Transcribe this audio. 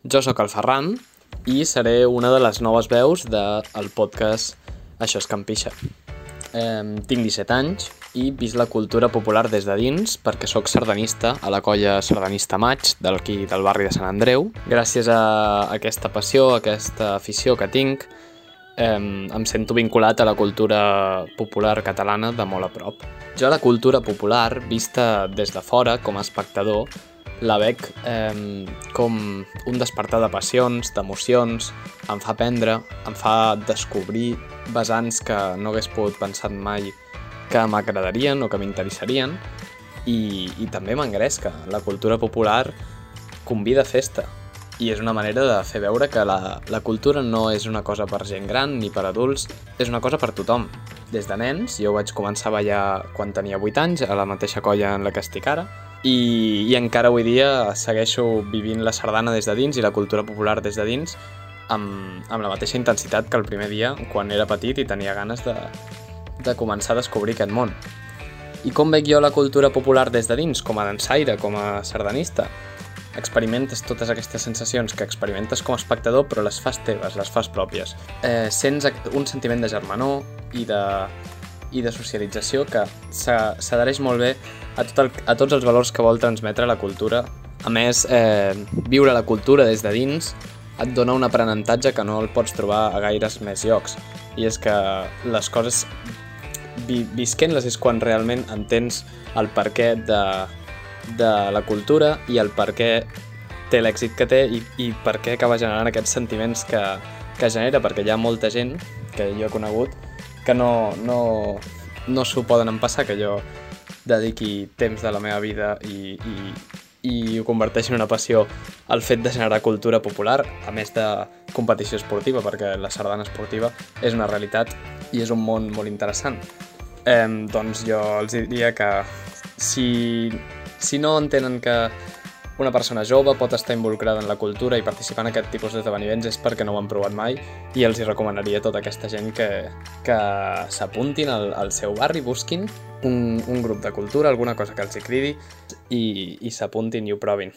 Jo sóc el Ferran i seré una de les noves veus del podcast Això és Campixa. Eh, tinc 17 anys i vist la cultura popular des de dins perquè sóc sardanista a la colla Sardanista Maig d'aquí del barri de Sant Andreu. Gràcies a aquesta passió, a aquesta afició que tinc, eh, em sento vinculat a la cultura popular catalana de molt a prop. Jo la cultura popular, vista des de fora com a espectador, la veig eh, com un despertar de passions, d'emocions, em fa aprendre, em fa descobrir vessants que no hagués pogut pensar mai que m'agradarien o que m'interessarien i, i també m'engresca. La cultura popular convida a festa i és una manera de fer veure que la, la cultura no és una cosa per gent gran ni per adults, és una cosa per tothom. Des de nens, jo vaig començar a ballar quan tenia 8 anys, a la mateixa colla en la que estic ara, i, i encara avui dia segueixo vivint la sardana des de dins i la cultura popular des de dins amb, amb la mateixa intensitat que el primer dia quan era petit i tenia ganes de, de començar a descobrir aquest món. I com veig jo la cultura popular des de dins, com a dansaire, com a sardanista? Experimentes totes aquestes sensacions que experimentes com a espectador, però les fas teves, les fas pròpies. Eh, sents un sentiment de germanor i de, i de socialització que s'adhereix molt bé a, tot el, a tots els valors que vol transmetre la cultura. A més, eh, viure la cultura des de dins et dona un aprenentatge que no el pots trobar a gaires més llocs. I és que les coses, vi, visquent-les és quan realment entens el perquè de, de la cultura i el per què té l'èxit que té i, i per què acaba generant aquests sentiments que, que genera, perquè hi ha molta gent que jo he conegut que no, no, no s'ho poden empassar, que jo dediqui temps de la meva vida i, i, i ho converteixi en una passió el fet de generar cultura popular, a més de competició esportiva, perquè la sardana esportiva és una realitat i és un món molt interessant. Eh, doncs jo els diria que si, si no entenen que una persona jove pot estar involucrada en la cultura i participar en aquest tipus d'esdeveniments és perquè no ho han provat mai i els hi recomanaria a tota aquesta gent que, que s'apuntin al, al seu barri, busquin un, un grup de cultura, alguna cosa que els hi cridi i, i s'apuntin i ho provin.